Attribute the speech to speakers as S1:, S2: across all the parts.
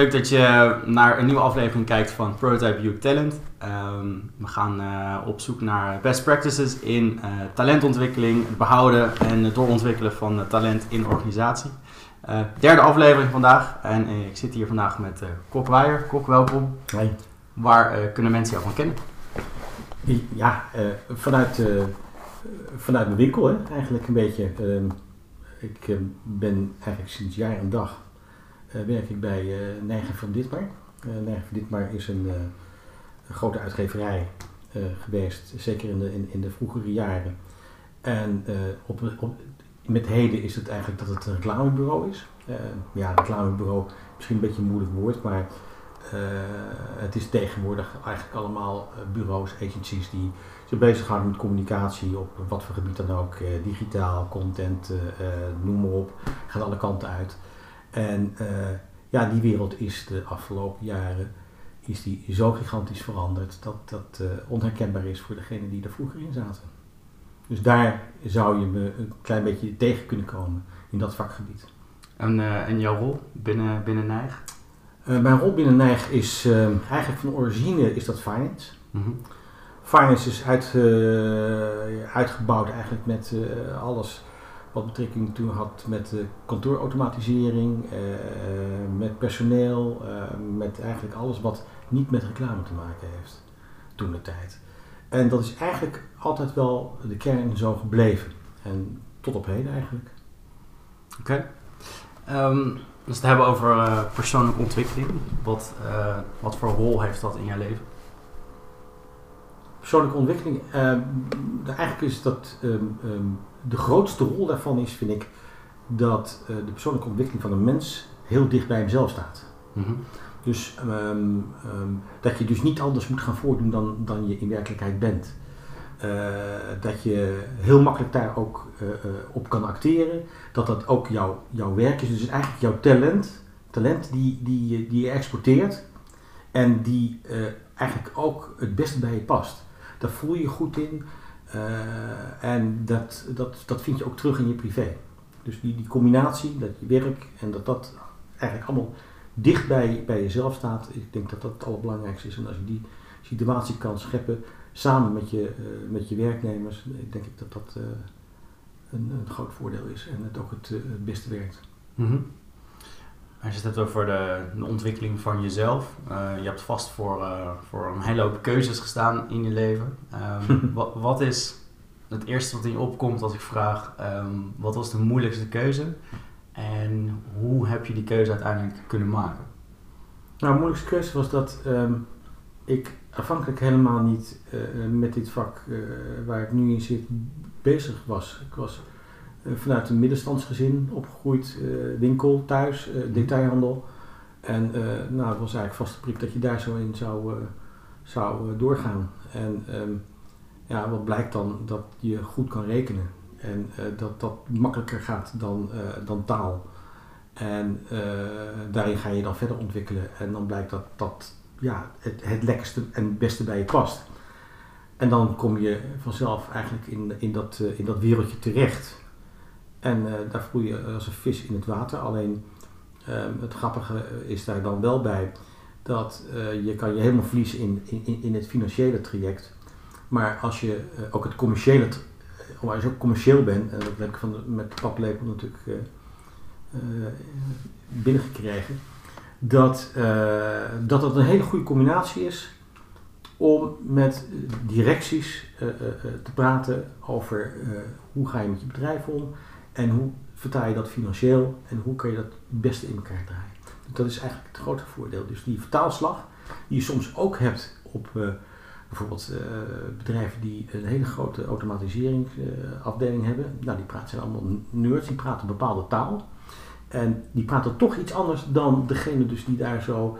S1: leuk dat je naar een nieuwe aflevering kijkt van Prototype You Talent. Ehm, we gaan uh, op zoek naar best practices in uh, talentontwikkeling, het behouden en het doorontwikkelen van uh, talent in organisatie. derde aflevering vandaag en ik zit hier vandaag met Kok Weijer. Kok, welkom.
S2: Hey.
S1: Waar kunnen mensen jou van kennen?
S2: Ja, vanuit, vanuit mijn winkel hè, eigenlijk een beetje. Ehm, ik ben eigenlijk sinds jaar en dag werk ik bij uh, Nijgen van Ditmar. Uh, Nijgen van Ditmar is een, een grote uitgeverij geweest, zeker in de, in, in de vroegere jaren. En op, met heden is het eigenlijk dat het een reclamebureau is. ja, reclamebureau, misschien een beetje een moeilijk woord, maar het is tegenwoordig eigenlijk allemaal bureaus, agencies die zich bezighouden met communicatie op wat voor gebied dan ook. digitaal, content, noem maar op. Gaat alle kanten uit. En uh, ja, die wereld is de afgelopen jaren is die zo gigantisch veranderd dat dat uh, onherkenbaar is voor degenen die er vroeger in zaten. Dus daar zou je me een klein beetje tegen kunnen komen in dat vakgebied.
S1: En, uh, en jouw rol binnen, binnen NIJG?
S2: mijn rol binnen NIJG is eigenlijk van origine is dat finance. Mm -hmm. Finance is uit, uitgebouwd eigenlijk met alles wat betrekking toen had met kantoorautomatisering, uh, met personeel, uh, met eigenlijk alles wat niet met reclame te maken heeft toen de tijd. En dat is eigenlijk altijd wel de kern zo gebleven. En tot op heden eigenlijk.
S1: Oké. Okay. Um, dus het hebben over uh, persoonlijke ontwikkeling. Wat, wat voor rol heeft dat in jouw leven?
S2: Persoonlijke ontwikkeling, eigenlijk is dat um, um, de grootste rol daarvan is, vind ik, dat uh, de persoonlijke ontwikkeling van een mens heel dicht bij hemzelf staat. Mm -hmm. Dus um, um, dat je dus niet anders moet gaan voordoen dan, dan je in werkelijkheid bent. Uh, dat je heel makkelijk daar ook uh, op kan acteren. Dat dat ook jouw, jouw werk is. Dus eigenlijk jouw talent, talent die, die, die je exporteert. En die eigenlijk ook het beste bij je past. Daar voel je je goed in. Uh, en dat, dat, dat vind je ook terug in je privé. Dus die, die combinatie, dat je werk en dat dat eigenlijk allemaal dicht bij, bij jezelf staat, ik denk dat dat het allerbelangrijkste is. En als je die situatie kan scheppen samen met je, uh, met je werknemers, denk ik dat dat een, een, groot voordeel is en het ook het, beste werkt.
S1: -hmm. Als je het hebt over de, de ontwikkeling van jezelf, uh, je hebt vast voor, uh, voor een hele hoop keuzes gestaan in je leven. Um, wat, wat, is het eerste wat in je opkomt als ik vraag, um, wat was de moeilijkste keuze en hoe heb je die keuze uiteindelijk kunnen maken?
S2: Nou, de moeilijkste keuze was dat um, ik afhankelijk helemaal niet uh, met dit vak waar ik nu in zit bezig was. Ik was eh, vanuit een middenstandsgezin opgegroeid, eh, winkel, thuis, eh, detailhandel. En nou, het was eigenlijk vast prik dat je daar zo in zou, zou doorgaan. En ehm, ja, wat blijkt dan? Dat je goed kan rekenen. En dat dat makkelijker gaat dan, dan taal. En daarin ga je dan verder ontwikkelen. En dan blijkt dat dat ja, het, het lekkerste en het beste bij je past. En dan kom je vanzelf eigenlijk in, in, dat, in dat wereldje terecht. En uh, daar voel je als een vis in het water. Alleen um, het grappige is daar dan wel bij dat uh, je kan je helemaal verliezen in, in, in het financiële traject. Maar als je uh, ook het commerciële, als je ook commercieel bent, en dat heb ik van met de paplepel natuurlijk binnengekregen, dat, dat het een hele goede combinatie is om met directies te praten over hoe ga je met je bedrijf om en hoe vertaal je dat financieel en hoe kan je dat het beste in elkaar draaien. Dat is eigenlijk het grote voordeel. Dus die vertaalslag die je soms ook hebt op uh, bijvoorbeeld uh, bedrijven die een hele grote automatiseringsafdeling uh, hebben. Nou, die praten, zijn allemaal nerds, die praten een bepaalde taal. En die praten toch iets anders dan degene dus die daar zo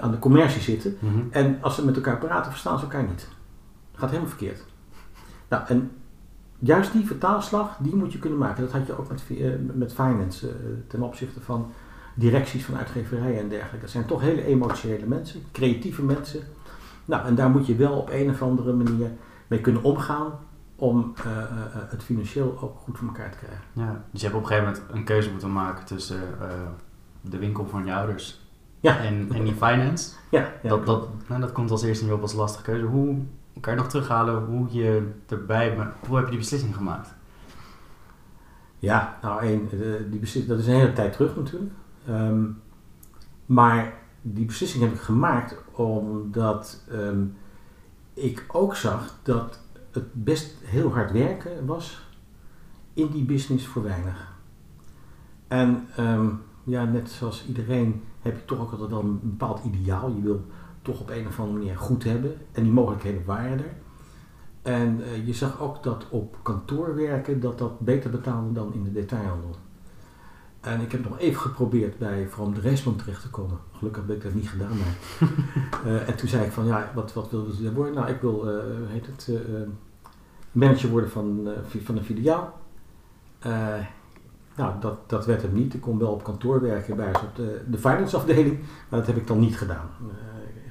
S2: aan de commercie zitten. Mm -hmm. En als ze met elkaar praten, verstaan ze elkaar niet. Dat gaat helemaal verkeerd. Nou, en juist die vertaalslag, die moet je kunnen maken. Dat had je ook met, uh, met finance uh, ten opzichte van directies van uitgeverijen en dergelijke. Dat zijn toch hele emotionele mensen, creatieve mensen. Nou, en daar moet je wel op een of andere manier mee kunnen omgaan om uh, het financieel ook goed voor elkaar te krijgen.
S1: Ja, dus je hebt op een gegeven moment een keuze moeten maken tussen de winkel van je ouders
S2: Ja.
S1: En, en die finance,
S2: Ja, ja.
S1: dat, dat, nou, dat komt als eerste niet op als lastige keuze. Hoe kan je nog terughalen hoe je erbij bent? Hoe heb je die beslissing gemaakt?
S2: Ja, nou één, eh, die beslissing, dat is een hele tijd terug natuurlijk. Ehm, maar die beslissing heb ik gemaakt omdat ehm, ik ook zag dat het best heel hard werken was in die business voor weinig. En ehm, ja, net zoals iedereen heb je toch ook altijd wel een bepaald ideaal. Je wil toch op een of andere manier goed hebben en die mogelijkheden waren er. En eh, je zag ook dat op kantoor werken dat dat beter betaalde dan in de detailhandel. En ik heb nog even geprobeerd bij From de Reisman terecht te komen. Gelukkig heb ik dat niet gedaan. Maar, Eh, en toen zei ik van ja, wat, wat wil je worden? Nou, ik wil, eh, heet het, manager worden van, van een filiaal. Nou, dat, dat werd hem niet. Ik kon wel op kantoor werken bij op de, de finance afdeling. Maar dat heb ik dan niet gedaan.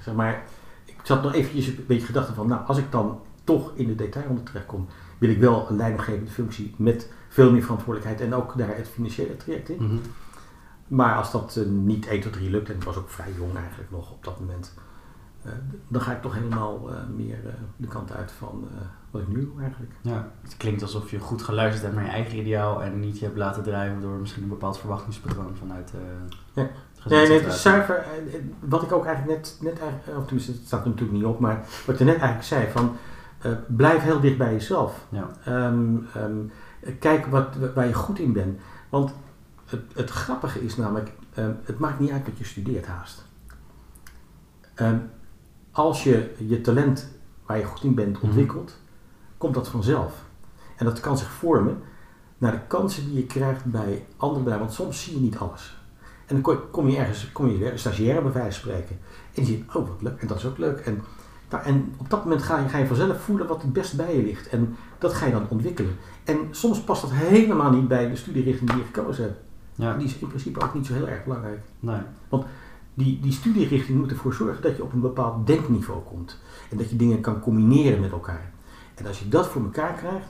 S2: Zeg maar, ik zat nog eventjes een beetje gedachten van, nou, als ik dan toch in de detailhandel terechtkom, wil ik wel een leidinggevende functie met veel meer verantwoordelijkheid en ook daar het financiële traject in.
S1: Mhm.
S2: Maar als dat eh, niet 1 tot 3 lukt, en ik was ook vrij jong eigenlijk nog op dat moment, eh, dan ga ik toch helemaal eh, meer de kant uit van wat ik nu doe eigenlijk.
S1: Ja, het klinkt alsof je goed geluisterd hebt naar je eigen ideaal en niet je hebt laten drijven door misschien een bepaald verwachtingspatroon vanuit
S2: Ja. Nee, nee, het is zuiver. eh, eh, Wat ik ook eigenlijk net, net eigenlijk, of tenminste, het staat er natuurlijk niet op, maar wat je net eigenlijk zei, van eh, blijf heel dicht bij jezelf.
S1: Ja.
S2: Ehm, ehm, kijk wat, waar je goed in bent. Want het, het grappige is namelijk, ehm, het maakt niet uit wat je studeert haast. Als je je talent waar je goed in bent
S1: Mhm.
S2: ontwikkelt, komt dat vanzelf. En dat kan zich vormen naar de kansen die je krijgt bij andere bedrijven. Want soms zie je niet alles. En dan kom- je ergens, kom je weer, een stagiaire bij wijze van spreken. En die ziet, oh wat leuk, en dat is ook leuk. En, nou, en op dat moment ga je, ga je vanzelf voelen wat het best bij je ligt. En dat ga je dan ontwikkelen. En soms past dat helemaal niet bij de studierichting die je gekozen hebt.
S1: Ja,
S2: Die is in principe ook niet zo heel erg belangrijk.
S1: nee.
S2: Die, die studierichting moet ervoor zorgen dat je op een bepaald denkniveau komt. En dat je dingen kan combineren met elkaar. En als je dat voor elkaar krijgt,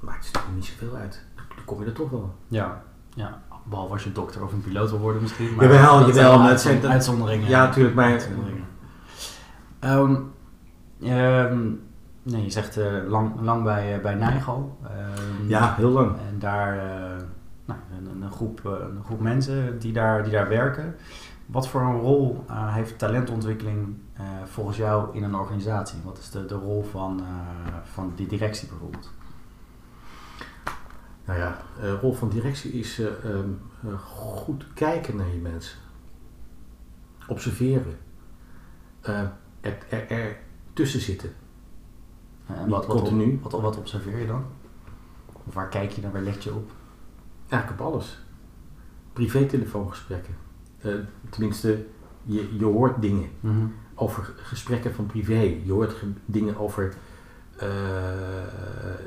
S2: maakt het niet zoveel uit. Dan kom je er toch wel.
S1: Ja, ja. Behalve als je dokter of een piloot wil worden misschien.
S2: Jawel, jawel, maar het zijn- dat-
S1: uitzonderingen.
S2: Ja, natuurlijk, maar-
S1: Uitzonderingen. Ehm, ehm, nee, je zegt eh, lang, lang bij, eh, bij Nigel. Ehm,
S2: Ja, heel lang.
S1: En daar eh, nou, een, een, groep, een groep mensen die daar, die daar werken. Wat voor een rol heeft talentontwikkeling volgens jou in een organisatie? Wat is de, de rol van, van die directie bijvoorbeeld?
S2: Nou ja, de rol van directie is eh, ehm, eh, goed kijken naar je mensen. Observeren. Eh, er, er, er tussen zitten.
S1: En wat, wat,
S2: continu.
S1: Wat, wat observeer je dan? Of waar kijk je naar, waar let je op?
S2: Eigenlijk op alles. Privé-telefoongesprekken. Eh, tenminste, je, je hoort dingen over gesprekken van privé. Je hoort ge- dingen over eh,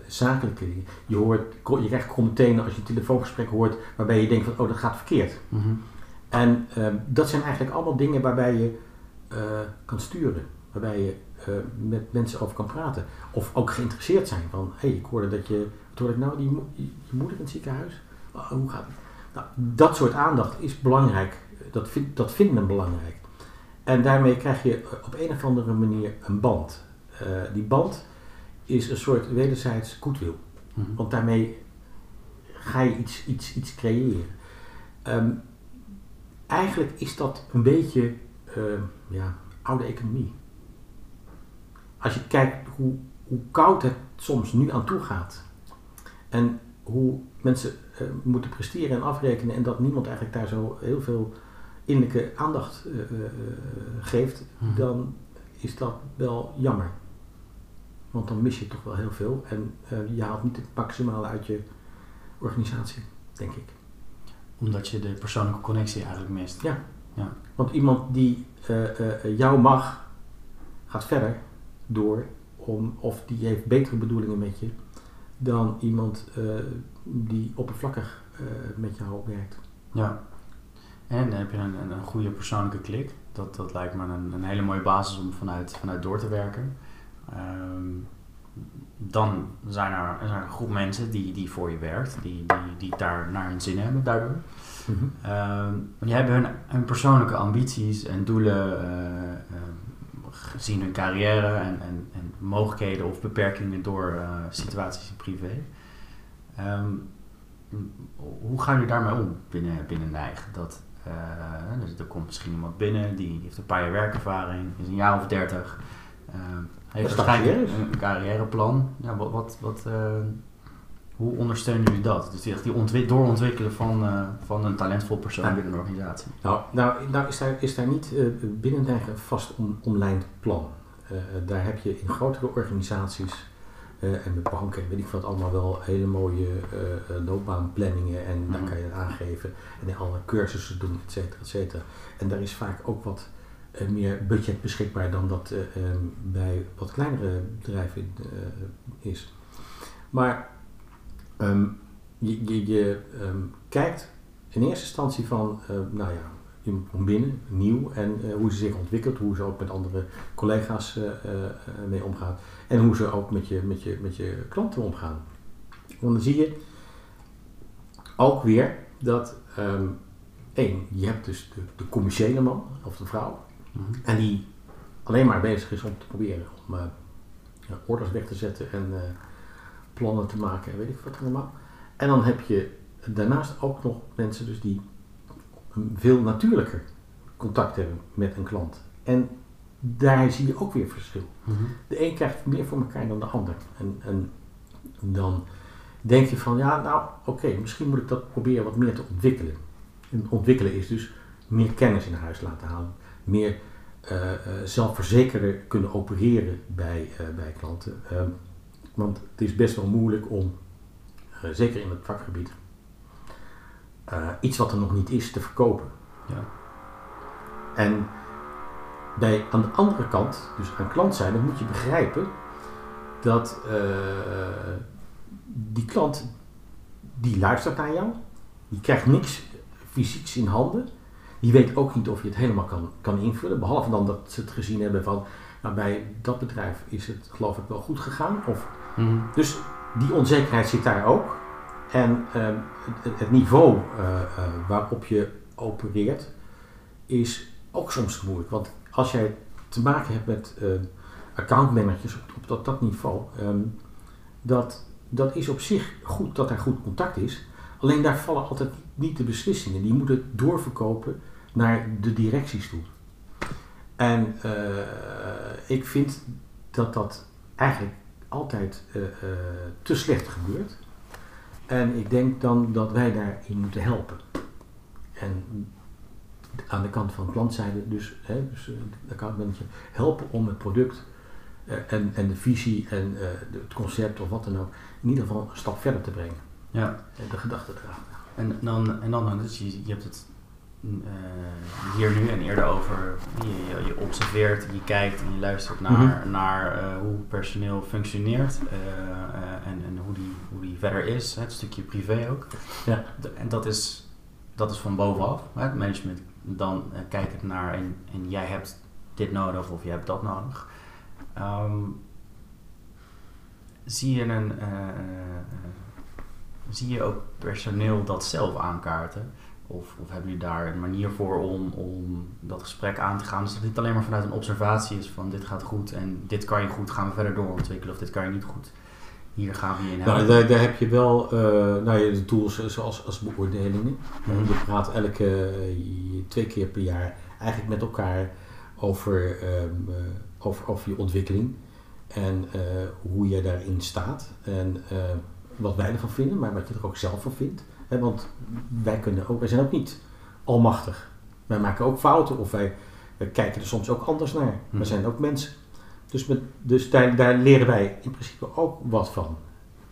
S2: zakelijke dingen. Je, hoort, je krijgt meteen als je een telefoongesprek hoort waarbij je denkt van oh dat gaat verkeerd.
S1: Mhm.
S2: En eh, dat zijn eigenlijk allemaal dingen waarbij je eh, kan sturen. Waarbij je eh, met mensen over kan praten. Of ook geïnteresseerd zijn van hé hey, ik hoorde dat je, wat hoorde ik nou, die, mo- je, moeder in het ziekenhuis? Oh, hoe gaat het? Nou, dat soort aandacht is belangrijk. Dat, vind, dat vindt men belangrijk. En daarmee krijg je op een of andere manier een band. Die band is een soort wederzijds goedwil.
S1: Mhm.
S2: Want daarmee ga je iets, iets, iets creëren. Ehm, eigenlijk is dat een beetje ehm, ja, oude economie. Als je kijkt hoe, hoe koud het soms nu aan toe gaat. En hoe mensen eh, moeten presteren en afrekenen. En dat niemand eigenlijk daar zo heel veel innerlijke aandacht eh, eh, geeft.
S1: Mhm.
S2: Dan is dat wel jammer. Want dan mis je toch wel heel veel. En eh, je haalt niet het maximale uit je organisatie, denk ik.
S1: Omdat je de persoonlijke connectie eigenlijk mist.
S2: Ja.
S1: Ja.
S2: Want iemand die eh, eh, jou mag, gaat verder door. Om, of die heeft betere bedoelingen met je. Dan iemand die oppervlakkig met jou werkt.
S1: Ja. En dan heb je een, een, een goede persoonlijke klik. Dat, dat lijkt me een, een hele mooie basis om vanuit, vanuit door te werken. Ehm, dan zijn er, er zijn een groep mensen die, die voor je werkt, die, die, die daar naar hun zin hebben daardoor.
S2: Mhm.
S1: Ehm, die hebben hun, hun persoonlijke ambities en doelen eh, eh, gezien hun carrière en, en, en mogelijkheden of beperkingen door eh, situaties in privé. Ehm, hoe gaan jullie daarmee om binnen, binnen Nijg? Dat, dus er komt misschien iemand binnen die heeft een paar jaar werkervaring, is een jaar of dertig, heeft
S2: is
S1: waarschijnlijk
S2: carrière.
S1: een, een carrièreplan. Ja, wat, wat, wat, eh, hoe ondersteunen jullie dat? Dus echt die ontwi- doorontwikkelen van, eh, van een talentvol persoon
S2: Ja.
S1: binnen een organisatie.
S2: Nou, nou, nou is, daar, is daar niet eh, binnen een vast om, omlijnd plan. Eh, daar heb je in grotere organisaties eh, en met banken en weet ik wat allemaal wel hele mooie eh, eh, loopbaanplanningen en daar
S1: Mhm.
S2: kan je het aangeven en alle cursussen doen, et cetera, et cetera. En daar is vaak ook wat eh, meer budget beschikbaar dan dat eh, ehm, bij wat kleinere bedrijven eh, is. Maar ehm, je, je, je ehm, kijkt in eerste instantie van, eh, nou ja, iemand komt binnen, nieuw, en eh, hoe ze zich ontwikkelt, hoe ze ook met andere collega's eh, eh, eh, mee omgaan en hoe ze ook met je, met je, met je klanten omgaan. Want dan zie je ook weer dat, één, je hebt dus de commerciële man of de vrouw, En die alleen maar bezig is om te proberen om eh, orders weg te zetten en eh, plannen te maken en weet ik wat allemaal. En dan heb je daarnaast ook nog mensen dus die een veel natuurlijker contact hebben met een klant. En daar zie je ook weer verschil.
S1: Mhm.
S2: De een krijgt meer voor elkaar dan de ander. En, en dan denk je van, ja, nou, oké, misschien moet ik dat proberen wat meer te ontwikkelen. En ontwikkelen is dus meer kennis in huis laten halen. Meer eh, zelfverzekerder kunnen opereren bij, eh, bij klanten. Ehm, want het is best wel moeilijk om, zeker in het vakgebied, iets wat er nog niet is te verkopen.
S1: Ja.
S2: En bij, aan de andere kant, dus aan klantzijde, moet je begrijpen dat die klant, die luistert naar jou, die krijgt niks fysieks in handen. Die weet ook niet of je het helemaal kan, kan invullen, behalve dan dat ze het gezien hebben van, nou, bij dat bedrijf is het geloof ik wel goed gegaan. Of,
S1: Mhm.
S2: dus die onzekerheid zit daar ook. En ehm, het, het niveau eh, eh, waarop je opereert is ook soms moeilijk. Want als jij te maken hebt met eh accountmanagers op, op dat, dat niveau, ehm, dat, dat is op zich goed dat er goed contact is. Alleen daar vallen altijd niet de beslissingen. Die moeten doorverkopen naar de directies toe. En eh, ik vind dat dat eigenlijk altijd eh, eh, te slecht gebeurt. En ik denk dan dat wij daarin moeten helpen. En aan de kant van klantzijde, dus, hè, dus de accountmanager, helpen om het product en, en de visie en het concept of wat dan ook, in ieder geval een stap verder te brengen.
S1: Ja.
S2: En de gedachte.
S1: En dan, en dan dus je, je hebt het mm, eh, hier nu en eerder over, je, je, je observeert, je kijkt en je luistert naar,
S2: Mhm.
S1: naar eh, hoe personeel functioneert eh, eh, en, en hoe, die, hoe die verder is, hè, het stukje privé ook.
S2: Ja.
S1: De- en dat is, dat is van bovenaf, hè, het management. Dan kijkt het naar en, en jij hebt dit nodig of je hebt dat nodig. Ehm, zie je een... zie je ook personeel dat zelf aankaarten? Of, of hebben jullie daar een manier voor om, om dat gesprek aan te gaan? Dus dat het niet alleen maar vanuit een observatie is van dit gaat goed en dit kan je goed, gaan we verder doorontwikkelen of dit kan je niet goed. Hier gaan we je in helpen.
S2: Nou, daar, daar heb je wel eh, nou ja, de tools zoals als beoordelingen.
S1: Mhm.
S2: Je praat elke eh, twee keer per jaar eigenlijk met elkaar over, ehm, eh, over, over je ontwikkeling en hoe je daarin staat. En wat wij ervan vinden, maar wat je er ook zelf van vindt. Want wij, kunnen ook, wij zijn ook niet almachtig. Wij maken ook fouten of wij, wij kijken er soms ook anders naar.
S1: Mhm.
S2: We zijn ook mensen. Dus, met, dus daar, daar leren wij in principe ook wat van.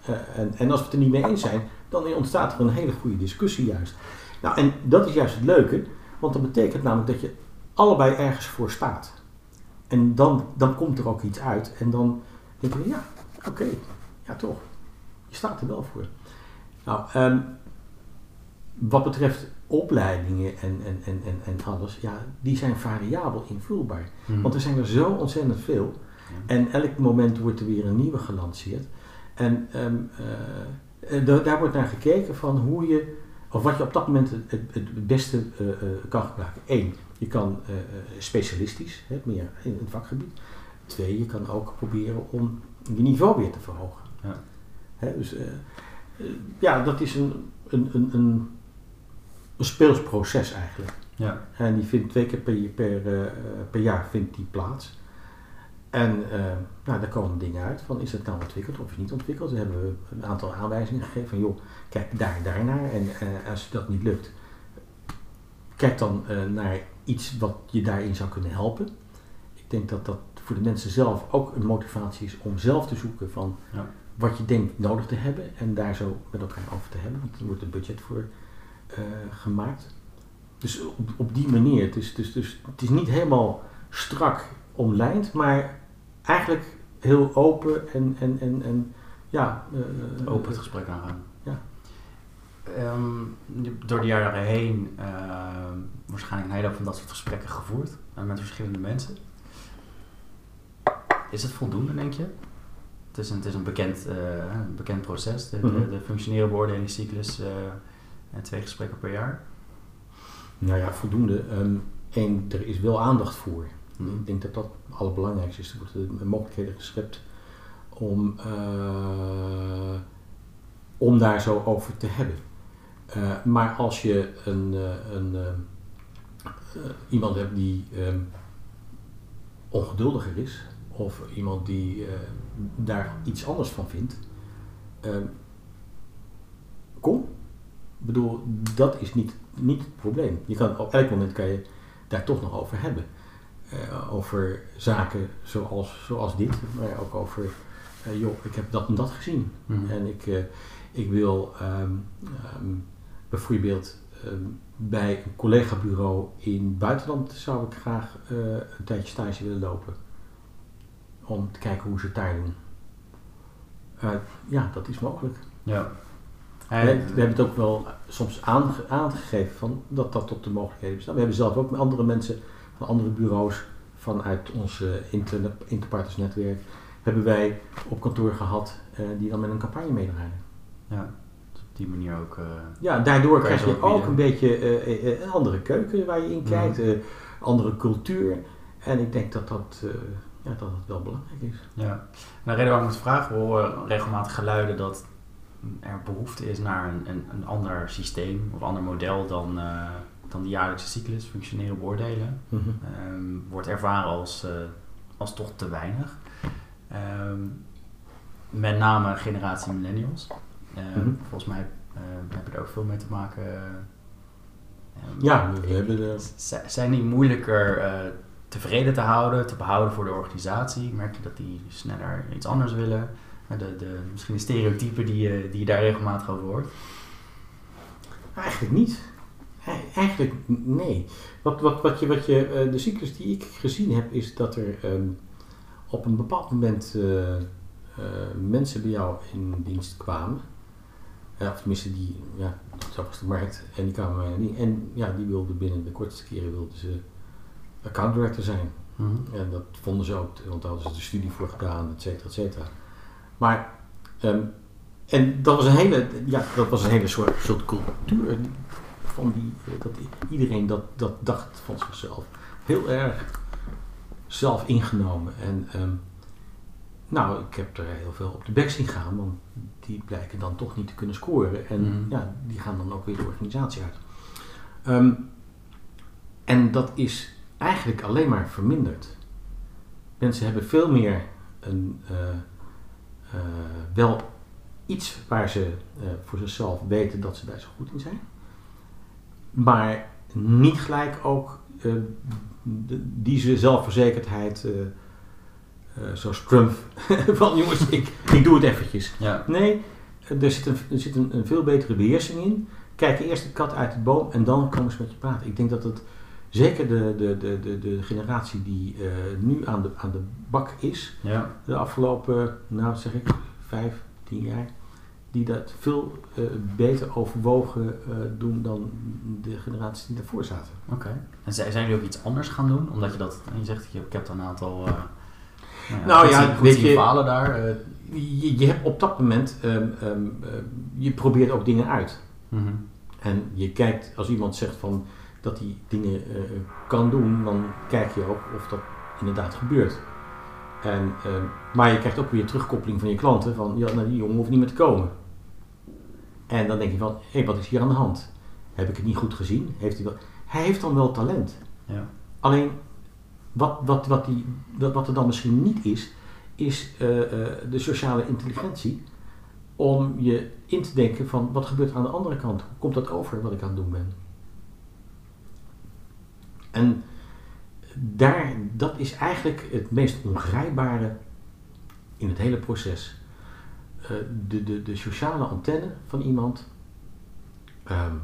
S2: Eh, en, en als we het er niet mee eens zijn, dan ontstaat er een hele goede discussie juist. Nou, en dat is juist het leuke, want dat betekent namelijk dat je allebei ergens voor staat. En dan, dan komt er ook iets uit en dan denken we, ja, oké, ja toch, je staat er wel voor. Nou, ehm, wat betreft opleidingen en, en, en, en, en alles, ja, die zijn variabel invulbaar.
S1: Mhm.
S2: Want er zijn er zo ontzettend veel.
S1: Ja.
S2: En elk moment wordt er weer een nieuwe gelanceerd. En ehm, eh, eh, da- daar wordt naar gekeken van hoe je, of wat je op dat moment het, beste eh, kan gebruiken. Eén, je kan specialistisch, hè, meer in het vakgebied. Twee, je kan ook proberen om je niveau weer te verhogen.
S1: Ja.
S2: Dus eh, eh, ja, dat is een, een, een, een, een speelsproces eigenlijk.
S1: Ja.
S2: En die vindt twee keer per, per, eh, per jaar vindt die plaats. En nou, daar komen dingen uit van is het nou ontwikkeld of is het niet ontwikkeld. Dan hebben we een aantal aanwijzingen gegeven van joh, kijk daar, daarnaar. En eh, als dat niet lukt, kijk dan naar iets wat je daarin zou kunnen helpen. Ik denk dat dat voor de mensen zelf ook een motivatie is om zelf te zoeken van
S1: Ja.
S2: Wat je denkt nodig te hebben en daar zo met elkaar over te hebben. Want er wordt een budget voor eh, gemaakt. Dus op, op die manier, het is, dus, dus, het is niet helemaal strak omlijnd, maar eigenlijk heel open en, en, en, en ja. eh,
S1: Open het gesprek aangaan.
S2: Ja.
S1: Ehm, door de jaren heen ehm, waarschijnlijk een hele hoop van dat soort gesprekken gevoerd eh, met verschillende mensen. Is het voldoende, denk je? Het is een, het is een, bekend, eh, een bekend proces, de, de,
S2: Mhm.
S1: de functionele beoordelingscyclus eh, en twee gesprekken per jaar.
S2: Nou ja, voldoende. Ehm Eén, er is wel aandacht voor.
S1: Mhm.
S2: Ik denk dat dat het allerbelangrijkste is. Er worden mogelijkheden geschept om, eh, om daar zo over te hebben. Eh, maar als je een, eh, een, eh, eh, iemand hebt die ehm, ongeduldiger is, of iemand die eh, daar iets anders van vindt, ehm, kom. Ik bedoel, dat is niet, niet het probleem. Je kan, op elk moment kan je daar toch nog over hebben. Eh, over zaken zoals, zoals dit, maar ook over, eh, joh, ik heb dat en dat gezien.
S1: Mhm.
S2: En ik, ik wil ehm, ehm, bijvoorbeeld bij een collega-bureau in het buitenland zou ik graag een tijdje stage willen lopen. Om te kijken hoe ze het daar doen. Eh, ja, dat is mogelijk.
S1: Ja.
S2: We,
S1: En-
S2: we hebben het ook wel soms aange- aangegeven van dat dat tot de mogelijkheden bestaat. We hebben zelf ook met andere mensen van andere bureaus vanuit ons eh, inter, interpartnersnetwerk hebben wij op kantoor gehad eh, die dan met een campagne meedraaien.
S1: ja. Op die manier ook.
S2: Ja, daardoor krijg je
S1: ook
S2: een beetje een andere keuken waar je in
S1: Mhm.
S2: kijkt, eh, andere cultuur. En ik denk dat dat, ja, dat, dat wel belangrijk is.
S1: Ja, de reden waarom ik het vraag, we horen regelmatig geluiden dat er behoefte is naar een, een, een ander systeem of ander model dan, eh, dan de jaarlijkse cyclus, functioneren beoordelen. Ehm, wordt ervaren als, eh, als toch te weinig. Ehm, met name generatie millennials. Ehm,
S2: Mhm.
S1: Volgens mij eh, heb je er ook veel mee te maken.
S2: Ja, we hebben de,
S1: Z- Zijn die moeilijker eh, tevreden te houden, te behouden voor de organisatie? Merk je dat die sneller iets anders willen? Eh, De, de, misschien de stereotypen die je, die je daar regelmatig over hoort.
S2: Eigenlijk niet. Eigenlijk nee. Wat, wat, wat je, wat je, eh, de cyclus die ik gezien heb, is dat er ehm, op een bepaald moment eh, eh, mensen bij jou in dienst kwamen. Ja, of tenminste, die, ja, zo was de markt. En die kwamen dienst. En ja, die wilden binnen de kortste keren wilden ze account director zijn. En dat vonden ze ook, want daar hadden ze de studie voor gedaan, et cetera, et cetera. Maar, ehm, en dat was een hele, ja, dat was een hele soort, soort cultuur van die, eh, dat iedereen dat, dat dacht van zichzelf. Heel erg zelf ingenomen. En ehm, nou, ik heb er heel veel op de bek zien gaan, want die blijken dan toch niet te kunnen scoren. En
S1: Mhm.
S2: ja, die gaan dan ook weer de organisatie uit. Ehm, en dat is eigenlijk alleen maar verminderd. Mensen hebben veel meer een, eh, eh, wel iets waar ze eh, voor zichzelf weten dat ze daar zo goed in zijn. Maar niet gelijk ook die zelfverzekerdheid, zoals Trump, van jongens, ik, ik doe het eventjes.
S1: Ja,
S2: Nee, er zit, een, er zit een, een veel betere beheersing in. Kijk eerst de kat uit de boom en dan komen ze met je praten. Ik denk dat het zeker de, de, de, de, de generatie die eh, nu aan de, aan de bak is,
S1: ja.
S2: de afgelopen, nou zeg ik, vijf, tien jaar, die dat veel eh, beter overwogen eh, doen dan de generaties die daarvoor zaten.
S1: oké. En z- zijn jullie ook iets anders gaan doen? Omdat je dat, en je zegt, je- ik heb dan een aantal... Nou,
S2: Nou
S1: goed
S2: ja,
S1: zien- goed
S2: weet je-
S1: falen daar.
S2: Je, je hebt op dat moment, ehm, ehm, eh, je probeert ook dingen uit.
S1: mhm.
S2: En je kijkt, als iemand zegt van dat hij dingen eh, kan doen, dan kijk je ook of dat inderdaad gebeurt. En, ehm, maar je krijgt ook weer terugkoppeling van je klanten van, ja, nou, die jongen hoeft niet meer te komen. En dan denk je van, hé, wat is hier aan de hand? Heb ik het niet goed gezien? Heeft hij, wel... hij heeft dan wel talent.
S1: Ja.
S2: Alleen, wat, wat, wat, die, wat, wat er dan misschien niet is, is eh, eh, de sociale intelligentie om je in te denken van wat gebeurt er aan de andere kant? Hoe komt dat over wat ik aan het doen ben? En daar, dat is eigenlijk het meest ongrijpbare in het hele proces. Eh, de, de, de sociale antenne van iemand, ehm,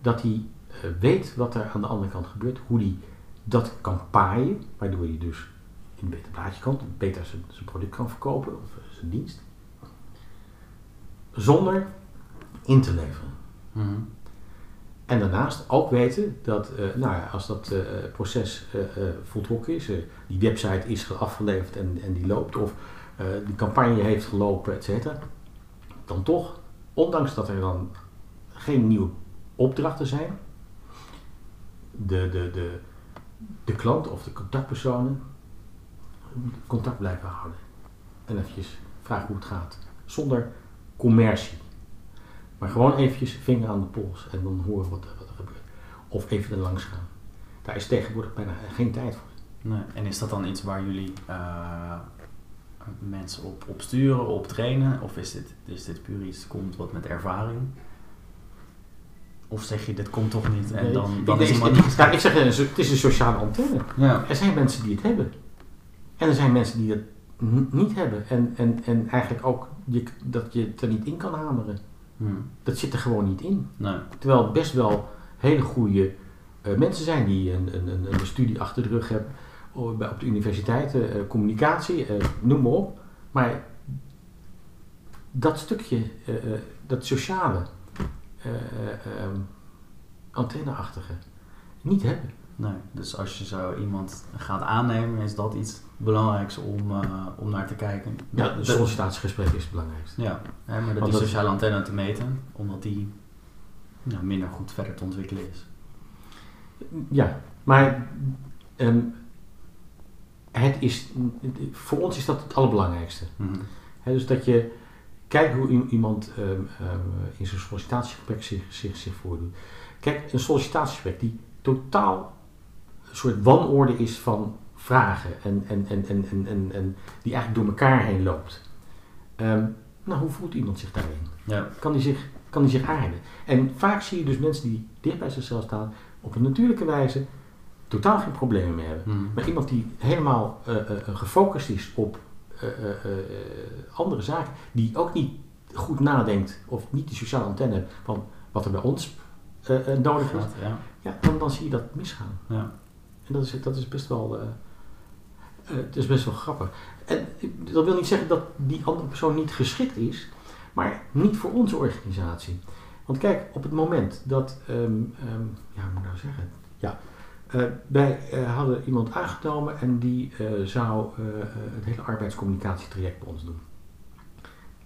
S2: dat hij eh, weet wat er aan de andere kant gebeurt, hoe hij dat kan paaien, waardoor hij dus in een beter plaatje komt, beter zijn, zijn product kan verkopen of eh, zijn dienst, zonder in te leveren.
S1: Mhm.
S2: En daarnaast ook weten dat, eh, nou ja, als dat eh, proces eh, voltrokken is, die website is afgeleverd en, en die loopt, of die campagne heeft gelopen, et cetera, dan toch, ondanks dat er dan geen nieuwe opdrachten zijn, de, de, de, de klant of de contactpersonen contact blijven houden. En eventjes vragen hoe het gaat. Zonder commercie. Maar gewoon eventjes vinger aan de pols en dan horen wat, er- wat er gebeurt. Of even er langs gaan. Daar is tegenwoordig bijna geen tijd voor.
S1: Nee. En is dat dan iets waar jullie eh, mensen op, op sturen, op trainen? Of is dit, is dit puur iets komt wat met ervaring? Of zeg je, dit komt toch niet en
S2: Nee,
S1: dan, dan is iemand
S2: ik-
S1: niet
S2: nou, ik zeg, het is een sociale antenne.
S1: Ja.
S2: Er zijn mensen die het hebben. En er zijn mensen die het niet hebben. En, en, en eigenlijk ook je, dat je het er niet in kan hameren.
S1: Hm.
S2: Dat zit er gewoon niet in.
S1: Nee.
S2: Terwijl het best wel hele goede eh, mensen zijn die een, een, een, een studie achter de rug hebben oh, bij- op de universiteiten, eh, communicatie, eh, noem maar op. Maar dat stukje, dat sociale, antenneachtige, niet hebben.
S1: Nee. Dus als je zo iemand gaat aannemen, is dat iets belangrijks om, eh, om naar te kijken.
S2: Ja, de sollicitatiegesprek is het belangrijkste.
S1: Ja, hè, maar dat die sociale antenne te meten, omdat die nou, minder goed verder te ontwikkelen is.
S2: Ja, maar ehm, het is, voor ons is dat het allerbelangrijkste.
S1: Mhm.
S2: Dus dat je kijkt hoe iemand ehm, ehm, in zijn sollicitatiegesprek zich, zich, zich voordoet. Kijk, een sollicitatiegesprek die totaal soort wanorde is van vragen en, en, en, en, en, en, en die eigenlijk door elkaar heen loopt. Ehm, nou, hoe voelt iemand zich daarin?
S1: Ja,
S2: Kan die zich, kan die zich aarden? En vaak zie je dus mensen die dicht bij zichzelf staan, op een natuurlijke wijze totaal geen problemen meer hebben.
S1: Mhm.
S2: Maar iemand die helemaal eh, eh, eh, gefocust is op andere zaken, die ook niet goed nadenkt of niet die sociale antenne van wat er bij ons nodig is,
S1: ja.
S2: ja, dan, dan zie je dat misgaan.
S1: Ja.
S2: En dat is, dat is best wel. eh, eh, het is best wel grappig. En dat wil niet zeggen dat die andere persoon niet geschikt is, maar niet voor onze organisatie. Want kijk, op het moment dat, ehm, ehm, ja, hoe moet ik nou zeggen? Ja, eh, wij eh, hadden iemand aangenomen en die eh, zou eh, eh, het hele arbeidscommunicatietraject bij ons doen.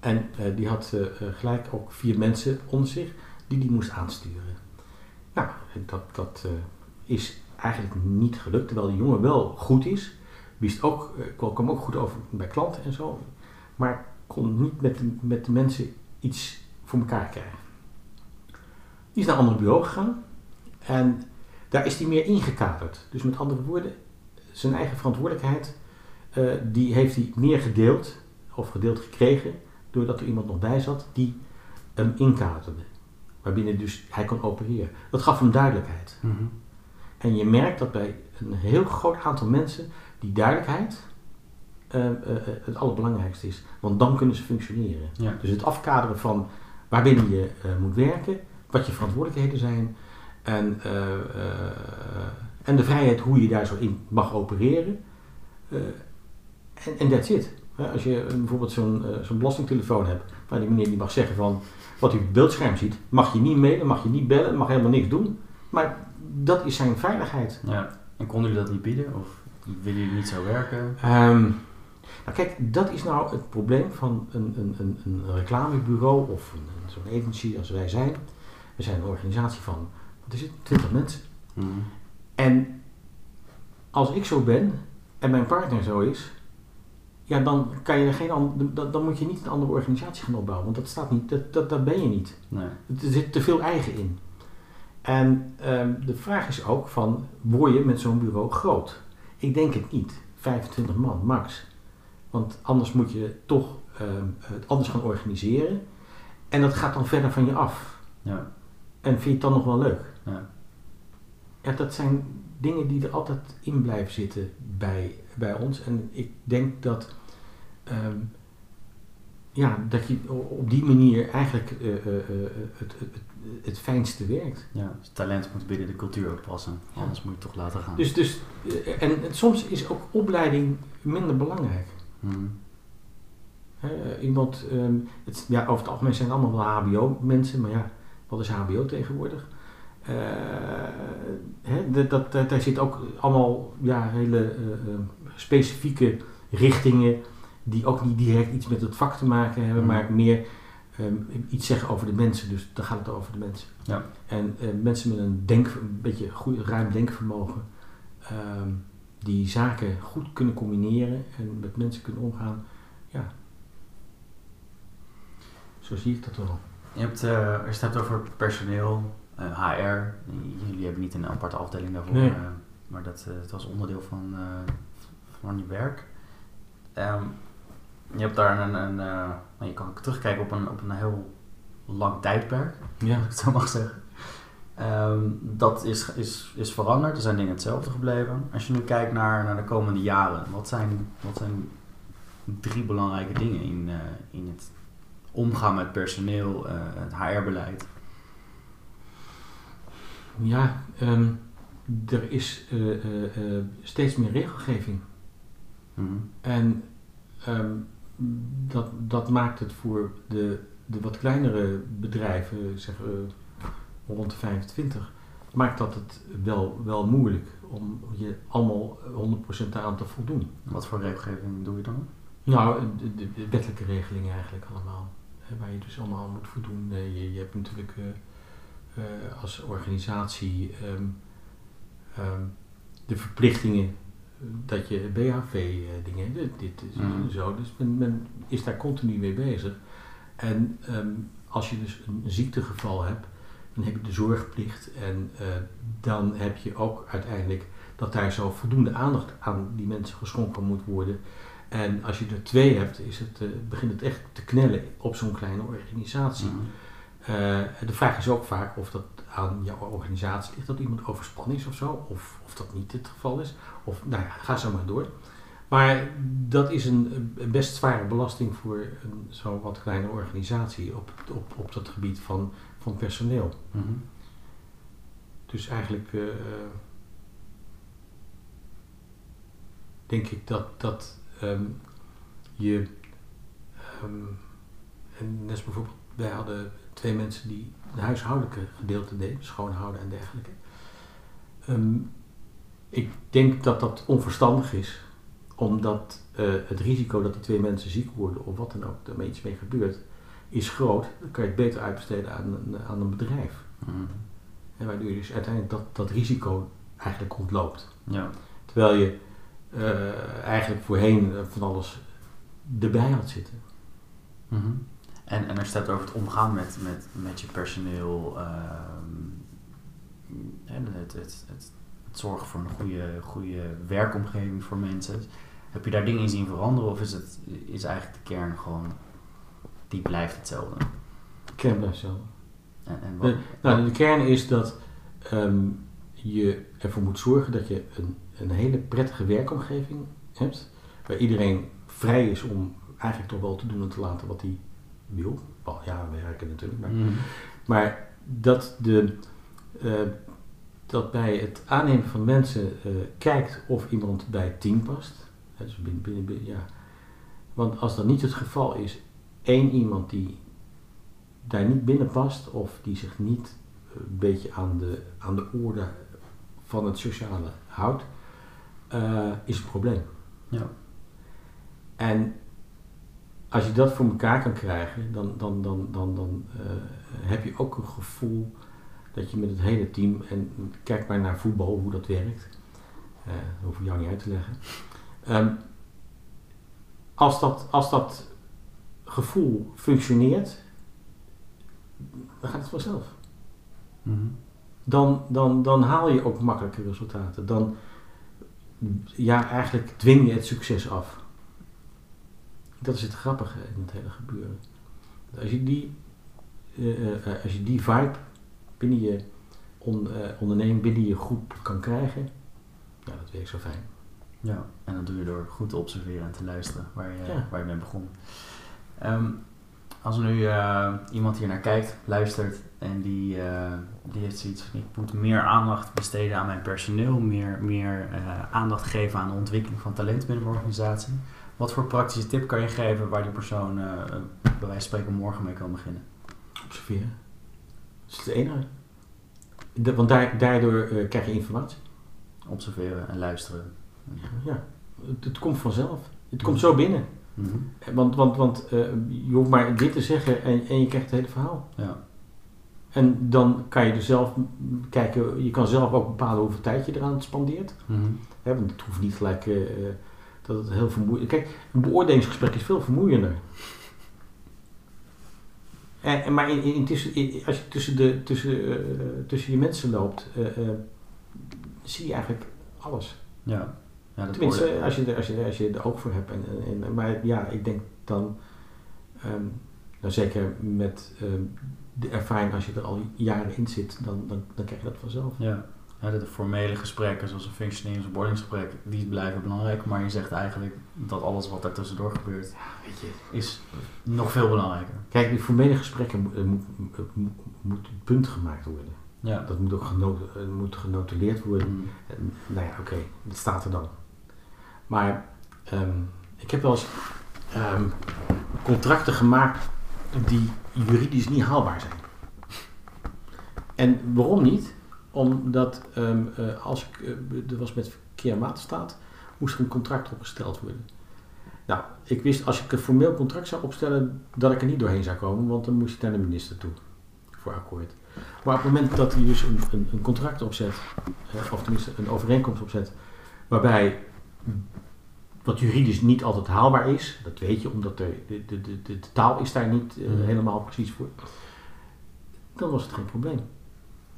S2: En eh, die had eh, eh, gelijk ook vier mensen onder zich die die moest aansturen. Nou, dat, dat eh, is eigenlijk niet gelukt, terwijl die jongen wel goed is. Wist ook, eh, kwam ook goed over bij klanten en zo. Maar kon niet met de, met de mensen iets voor elkaar krijgen. Die is naar een ander bureau gegaan. En daar is hij meer ingekaderd. Dus met andere woorden, zijn eigen verantwoordelijkheid, eh, die heeft hij meer gedeeld, of gedeeld gekregen, doordat er iemand nog bij zat die hem inkaderde. Waarbinnen dus hij kon opereren. Dat gaf hem duidelijkheid.
S1: Mhm.
S2: En je merkt dat bij een heel groot aantal mensen die duidelijkheid eh, eh, eh, het allerbelangrijkste is. Want dan kunnen ze functioneren.
S1: Ja.
S2: Dus het afkaderen van waarbinnen je moet werken, wat je verantwoordelijkheden zijn en, en de vrijheid hoe je daar zo in mag opereren. En that's it. Als je bijvoorbeeld zo'n zo'n belastingtelefoon hebt, waar die meneer die mag zeggen van wat u op het beeldscherm ziet, mag je niet mailen, mag je niet bellen, mag helemaal niks doen. Maar dat is zijn veiligheid.
S1: ja. En konden jullie dat niet bieden? Of willen jullie niet zo werken?
S2: Ehm, Nou kijk, dat is nou het probleem van een, een, een, een reclamebureau of zo'n agency als wij zijn. We zijn een organisatie van, wat is het, 20 mensen.
S1: Mhm.
S2: En als ik zo ben en mijn partner zo is, ja, dan, kan je geen an- dan, dan moet je niet een andere organisatie gaan opbouwen. Want dat staat niet, dat, dat, dat ben je niet.
S1: Nee.
S2: Er zit te veel eigen in. En ehm, de vraag is ook van, word je met zo'n bureau groot? Ik denk het niet. 25 man, max. Want anders moet je toch ehm, het anders gaan organiseren. En dat gaat dan verder van je af.
S1: Ja.
S2: En vind je het dan nog wel leuk?
S1: Ja.
S2: Ja, dat zijn dingen die er altijd in blijven zitten bij, bij ons. En ik denk dat, ehm, ja, dat je op die manier eigenlijk eh, eh, eh, het, het, het, fijnste werkt.
S1: ja. Dus talent moet binnen de cultuur ook passen.
S2: Ja.
S1: Anders moet je het toch laten gaan.
S2: Dus, dus, eh, en soms is ook opleiding minder belangrijk. Hè, iemand, ehm, het, ja, over het algemeen zijn het allemaal wel HBO-mensen, maar ja, wat is HBO tegenwoordig? Eh, dat, dat, daar zit ook allemaal ja, hele eh, specifieke richtingen die ook niet direct iets met het vak te maken hebben,
S1: Mhm.
S2: maar meer ehm, iets zeggen over de mensen. Dus dan gaat het over de mensen.
S1: Ja.
S2: En eh, mensen met een, denk, een beetje goed, ruim denkvermogen, ehm, die zaken goed kunnen combineren en met mensen kunnen omgaan, ja. Zo zie ik dat wel.
S1: Je hebt, eh, als je het hebt over personeel, eh, HR. Jullie hebben niet een aparte afdeling daarvoor.
S2: Nee.
S1: eh, maar dat, het was onderdeel van, van je werk. Ehm, je hebt daar een, een nou, je kan ook terugkijken op een, op een heel lang tijdperk,
S2: Ja.
S1: als ik het zo mag zeggen. Ehm, dat is, is, is veranderd, er zijn dingen hetzelfde gebleven. Als je nu kijkt naar, naar de komende jaren, wat zijn, wat zijn drie belangrijke dingen in, eh, in het omgaan met personeel, eh, het HR-beleid?
S2: Ja, ehm, er is eh, steeds meer regelgeving.
S1: Mhm.
S2: En ehm, dat, dat maakt het voor de, de wat kleinere bedrijven, zeggen we rond de 25, maakt dat het wel, wel moeilijk om je allemaal 100% aan te voldoen.
S1: Wat voor regelgeving doe je dan?
S2: Nou, de, de, de wettelijke regelingen eigenlijk allemaal. Hè, waar je dus allemaal aan moet voldoen. Eh, je, je hebt natuurlijk eh, eh, als organisatie ehm, ehm, de verplichtingen eh, dat je BHV-dingen, dit, dit is
S1: Mhm.
S2: zo. Dus men, men is daar continu mee bezig. En ehm, als je dus een ziektegeval hebt, dan heb je de zorgplicht. En eh, dan heb je ook uiteindelijk dat daar zo voldoende aandacht aan die mensen geschonken moet worden. En als je er twee hebt, is het, eh, begint het echt te knellen op zo'n kleine organisatie. Eh, de vraag is ook vaak of dat aan jouw organisatie ligt, dat iemand overspannen is of zo, of, of dat niet het geval is. Of, nou ja, ga zo maar door. Maar dat is een, een best zware belasting voor een zo wat kleine organisatie op, op, op dat gebied van, van personeel.
S1: Mhm.
S2: Dus eigenlijk eh, denk ik dat, dat ehm, je, ehm, en net bijvoorbeeld, wij hadden twee mensen die de huishoudelijke gedeelte deden, schoonhouden en dergelijke. Ehm, ik denk dat dat onverstandig is, omdat eh, het risico dat die twee mensen ziek worden of wat dan ook, er iets mee gebeurt, is groot. Dan kan je het beter uitbesteden aan, een- aan een bedrijf.
S1: Mhm.
S2: En waardoor je dus uiteindelijk dat, dat risico eigenlijk ontloopt.
S1: Ja.
S2: Terwijl je eh, eigenlijk voorheen eh, van alles erbij had zitten.
S1: Mhm. En, en het hebt over het omgaan met, met, met je personeel, ehm, en het, het, het, het zorgen voor een goede, goede werkomgeving voor mensen, heb je daar dingen in zien veranderen of is, het, is eigenlijk de kern gewoon, die blijft hetzelfde?
S2: De kern blijft hetzelfde.
S1: En, en wat,
S2: De, nou, de kern is dat ehm, je ervoor moet zorgen dat je een, een hele prettige werkomgeving hebt. Waar iedereen vrij is om eigenlijk toch wel te doen en te laten wat hij Wel, ja, werken natuurlijk. Maar,
S1: Mhm.
S2: maar dat, de, eh, dat bij het aannemen van mensen eh, kijkt of iemand bij het team past. Dus binnen, binnen, binnen- ja. Want als dat niet het geval is, één iemand die daar niet binnen past of die zich niet eh, een beetje aan de, aan de orde van het sociale houdt, is een probleem.
S1: Ja.
S2: En als je dat voor elkaar kan krijgen, dan, dan, dan, dan, dan eh, heb je ook een gevoel dat je met het hele team, en kijk maar naar voetbal, hoe dat werkt. Eh dat hoef ik jou niet uit te leggen. Ehm, als, dat, als dat gevoel functioneert, dan gaat het vanzelf.
S1: Mhm.
S2: Dan, dan, dan haal je ook makkelijke resultaten. Dan, ja, eigenlijk dwing je het succes af. Dat is het grappige in het hele gebeuren. Als je die, eh, eh, eh, als je die vibe binnen je on, onderneming, binnen je groep kan krijgen, ja, dat werkt zo fijn.
S1: Ja, en dat doe je door goed te observeren en te luisteren waar je,
S2: Ja.
S1: waar je mee begon. Ehm, als nu eh, iemand hier naar kijkt, luistert en die, eh, die heeft zoiets van ik moet meer aandacht besteden aan mijn personeel, meer, meer eh, aandacht geven aan de ontwikkeling van talent binnen mijn organisatie. Wat voor praktische tip kan je geven waar die persoon bij wijze van spreken morgen mee kan beginnen?
S2: Observeren. Dat is het enige. De- want daar, daardoor krijg je informatie.
S1: Observeren en luisteren.
S2: Ja, het, het komt vanzelf. Het komt zo binnen.
S1: Mhm.
S2: Want, want, want eh, je hoeft maar dit te zeggen en, en je krijgt het hele verhaal.
S1: Ja.
S2: En dan kan je er zelf kijken, je kan zelf ook bepalen hoeveel tijd je eraan spandeert. Hè, want het hoeft niet gelijk eh, eh, dat het heel vermoeiend Kijk, een beoordelingsgesprek is veel vermoeiender. En, en maar in, in, intussen- in- als je tussen, de, tussen, tussen je mensen loopt, zie je eigenlijk alles.
S1: Ja. Ja
S2: Tenminste, als je, er, als, je, als je er oog voor hebt. En, en, maar ja, ik denk dan, ehm, nou zeker met ehm, de ervaring, als je er al jaren in zit, dan, dan, dan krijg je dat vanzelf.
S1: Ja. ja, de formele gesprekken zoals een functionerings- of boardingsgesprek, die blijven belangrijk. Maar je zegt eigenlijk dat alles wat daar tussendoor gebeurt,
S2: Weet je.
S1: is nog veel belangrijker.
S2: Kijk, die formele gesprekken moet, eh, moet, moet, moet een punt gemaakt worden.
S1: Ja.
S2: Dat moet ook eh, moet genotuleerd worden.
S1: Mm.
S2: En, nou ja, oké, dat staat er dan. Maar ehm, ik heb wel eens ehm, contracten gemaakt die juridisch niet haalbaar zijn. En waarom niet? Omdat ehm, eh, als ik, eh, er was met verkeer en moest er een contract opgesteld worden. Nou, ik wist als ik een formeel contract zou opstellen, dat ik er niet doorheen zou komen, want dan moest ik naar de minister toe voor akkoord. Maar op het moment dat hij dus een, een, een contract opzet, eh, of tenminste een overeenkomst opzet, waarbij wat juridisch niet altijd haalbaar is, dat weet je, omdat de, de, de, de, de taal is daar niet eh,
S1: Mhm.
S2: helemaal precies voor, dan was het geen probleem.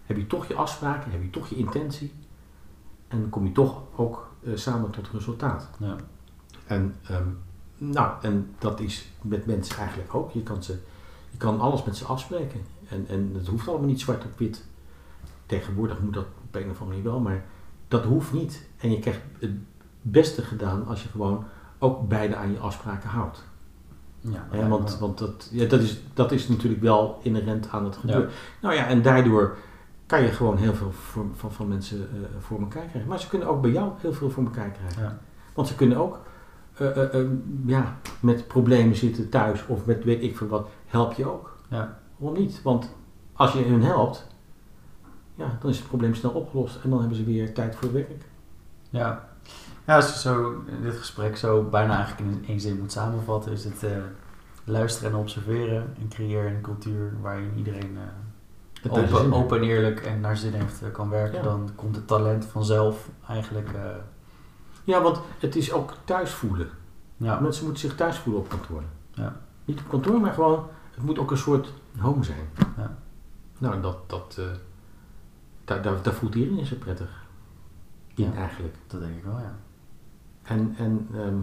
S2: Heb je toch je afspraken, heb je toch je intentie, en dan kom je toch ook eh, samen tot resultaat.
S1: Ja.
S2: En, ehm, nou, en dat is met mensen eigenlijk ook. Je kan, ze, je kan alles met ze afspreken. En, en het hoeft allemaal niet zwart op wit. Tegenwoordig moet dat op een of andere manier wel, maar dat hoeft niet. En je krijgt beste gedaan als je gewoon ook beide aan je afspraken houdt.
S1: Ja,
S2: want want dat, ja, dat, is, dat is natuurlijk wel inherent aan het gebeuren.
S1: Ja.
S2: Nou ja, en daardoor kan je gewoon heel veel voor, van, van mensen eh, voor elkaar krijgen. Maar ze kunnen ook bij jou heel veel voor elkaar krijgen.
S1: Ja.
S2: Want ze kunnen ook eh, eh, eh, ja, met problemen zitten thuis of met weet ik veel wat. Help je ook.
S1: Ja.
S2: Waarom niet? Want als je hun helpt, ja, dan is het probleem snel opgelost. En dan hebben ze weer tijd voor werk.
S1: Ja. Ja, als je zo dit gesprek zo bijna eigenlijk in één zin moet samenvatten, is het eh, luisteren en observeren en creëren een cultuur waarin iedereen eh, open, open en eerlijk en naar zin heeft eh, kan werken.
S2: Ja.
S1: Dan komt het talent vanzelf eigenlijk.
S2: Ja, want het is ook thuis voelen.
S1: ja.
S2: Mensen moeten zich thuis voelen op kantoor.
S1: Ja.
S2: Niet op kantoor, maar gewoon, het moet ook een soort home zijn.
S1: Ja.
S2: Nou, dat, dat, daar, daar, daar voelt iedereen zich prettig. In
S1: Ja.
S2: eigenlijk.
S1: Dat denk ik wel, ja.
S2: En, en ehm,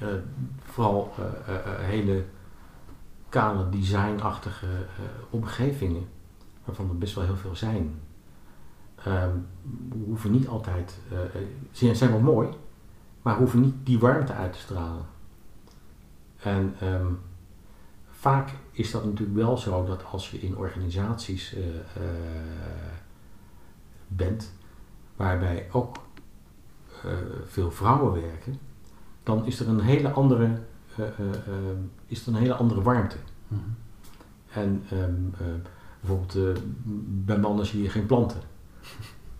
S2: eh, vooral eh, eh, hele kale designachtige omgevingen, waarvan er best wel heel veel zijn, ehm, hoeven niet altijd, ze zijn wel mooi, maar hoeven niet die warmte uit te stralen. En ehm, vaak is dat natuurlijk wel zo dat als je in organisaties bent, waarbij ook veel vrouwen werken, dan is er een hele andere, eh, eh, eh, is er een hele andere warmte.
S1: Mhm.
S2: En ehm, eh, bijvoorbeeld eh, bij mannen zie je geen planten.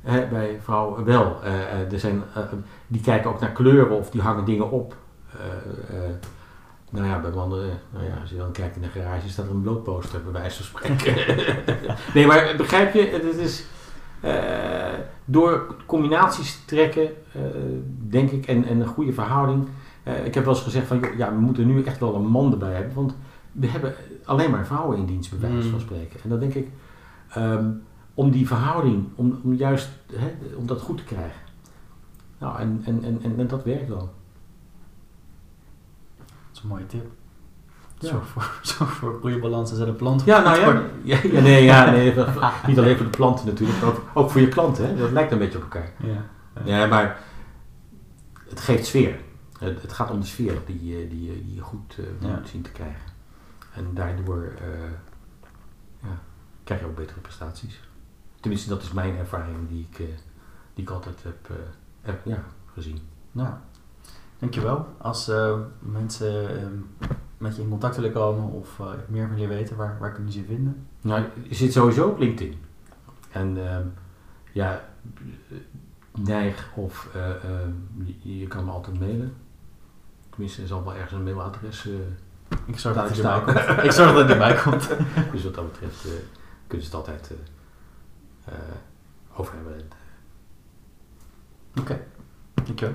S2: Hè, bij vrouwen wel. Eh, eh, er zijn, eh, die kijken ook naar kleuren of die hangen dingen op. eh, eh, nou ja, bij mannen, nou ja, als je dan kijkt in de garage, staat er een blootposter bij wijze van spreken. nee, maar begrijp je, het is eh, door combinaties te trekken, eh, denk ik, en, en een goede verhouding. Eh, ik heb wel eens gezegd van, ja, we moeten nu echt wel een man erbij hebben, want we hebben alleen maar vrouwen in dienst, bij wijze van
S1: Mm.
S2: spreken. En dan denk ik, ehm, om die verhouding, om, om juist, hè, om dat goed te krijgen. Nou, en, en, en, en, en dat werkt wel.
S1: Dat is een mooie tip. Zorg, voor, zorg voor een goede balans tussen de plant.
S2: Ja, nou ja. ja, ja, nee, ja nee, niet alleen voor de planten natuurlijk, maar ook, ook voor je klanten. Hè? Dat lijkt een beetje op elkaar.
S1: Ja.
S2: Ja, maar het geeft sfeer. Het, het gaat om de sfeer die, je- die, je- die je goed eh,
S1: Ja.
S2: moet zien te krijgen. En daardoor eh, ja, krijg je ook betere prestaties. Tenminste, dat is mijn ervaring die ik, eh, die ik altijd heb, eh, heb ja, gezien.
S1: Nou, dankjewel. Als eh, mensen eh, met je in contact willen komen of eh, meer van je weten, waar, waar kunnen ze je vinden?
S2: Nou, je zit sowieso op LinkedIn. En ehm, ja, neig of eh, ehm, je, je kan me altijd mailen. Tenminste, er zal wel ergens een mailadres. eh,
S1: Ik zorg dat het erbij komt. Ik zorg dat het erbij komt.
S2: dus wat dat betreft kunnen ze het altijd over hebben.
S1: Oké, dankjewel.